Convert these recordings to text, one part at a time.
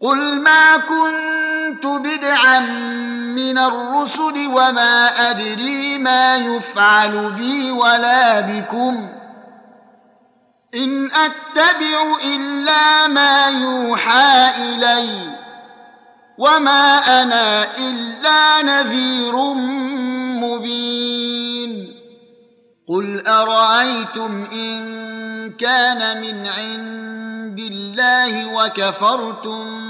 قل ما كنت بدعا من الرسل وما أدري ما يفعل بي ولا بكم إن أتبع إلا ما يوحى إلي وما أنا إلا نذير مبين قل أرأيتم إن كان من عند الله وكفرتم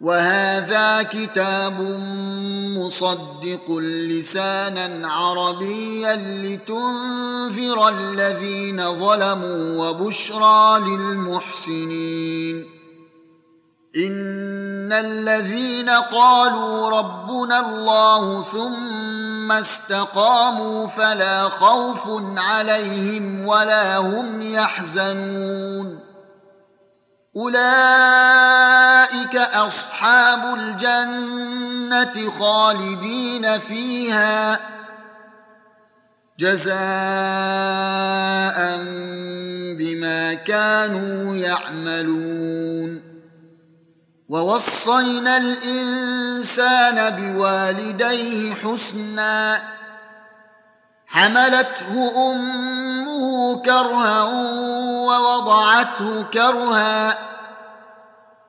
وهذا كتاب مصدق لسانا عربيا لتنذر الذين ظلموا وبشرى للمحسنين. إن الذين قالوا ربنا الله ثم استقاموا فلا خوف عليهم ولا هم يحزنون. أولئك أصحاب الجنة خالدين فيها جزاء بما كانوا يعملون. ووصينا الإنسان بوالديه حسنا حملته أمه كرها ووضعته كرها.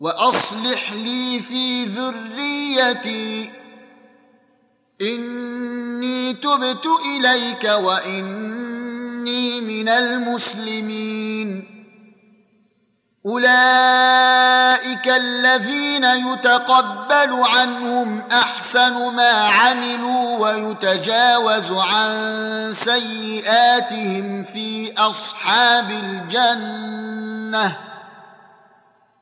وأصلح لي في ذريتي. إني تبت إليك وإني من المسلمين. أولئك الذين يتقبل عنهم أحسن ما عملوا ويتجاوز عن سيئاتهم في أصحاب الجنة.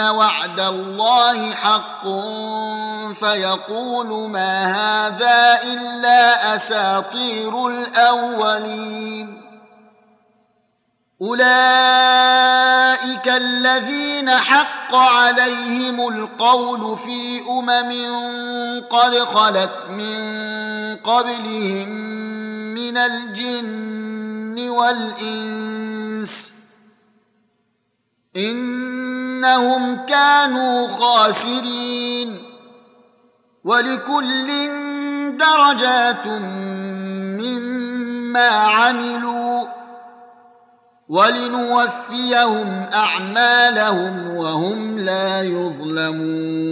وعد الله حق فيقول ما هذا إلا أساطير الأولين. أولئك الذين حق عليهم القول في أمم قد خلت من قبلهم من الجن والإنس. إنهم كانوا خاسرين ولكل درجات مما عملوا ولنوفيهم أعمالهم وهم لا يظلمون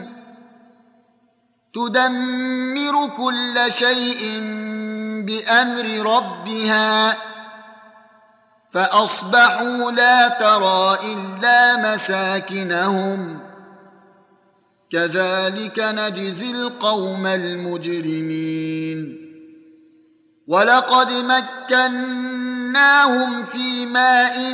تدمر كل شيء بأمر ربها فأصبحوا لا ترى إلا مساكنهم. كذلك نجزي القوم المجرمين. ولقد مكناهم في ماء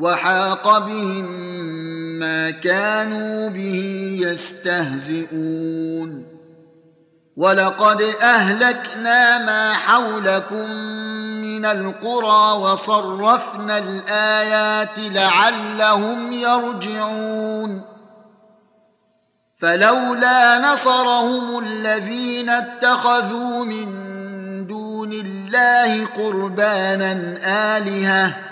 وحاق بهم ما كانوا به يستهزئون. ولقد أهلكنا ما حولكم من القرى وصرفنا الآيات لعلهم يرجعون. فلولا نصرهم الذين اتخذوا من دون الله قربانا آلهة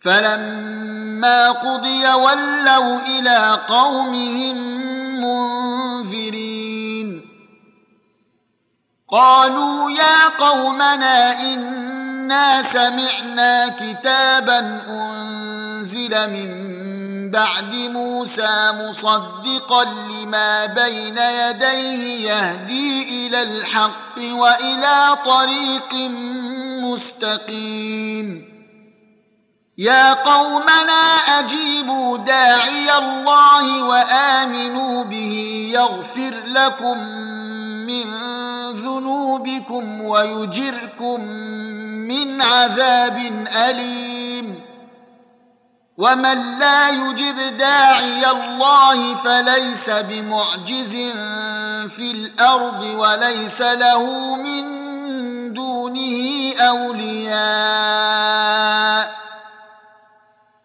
فلما قضي ولوا إلى قومهم منذرين. قالوا يا قومنا إنا سمعنا كتابا أنزل من بعد موسى مصدقا لما بين يديه يهدي إلى الحق وإلى طريق مستقيم. يا قومنا أجيبوا داعي الله وآمنوا به يغفر لكم من ذنوبكم ويجركم من عذاب أليم. ومن لا يجب داعي الله فليس بمعجز في الأرض وليس له من دونه أولياء.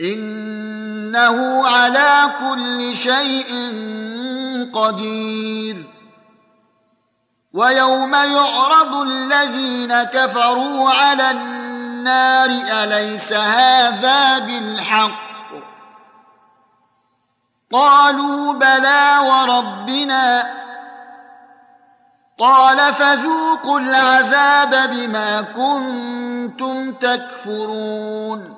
إنه على كل شيء قدير. ويوم يعرض الذين كفروا على النار أليس هذا بالحق؟ قالوا بلى وربنا. قال فذوقوا العذاب بما كنتم تكفرون.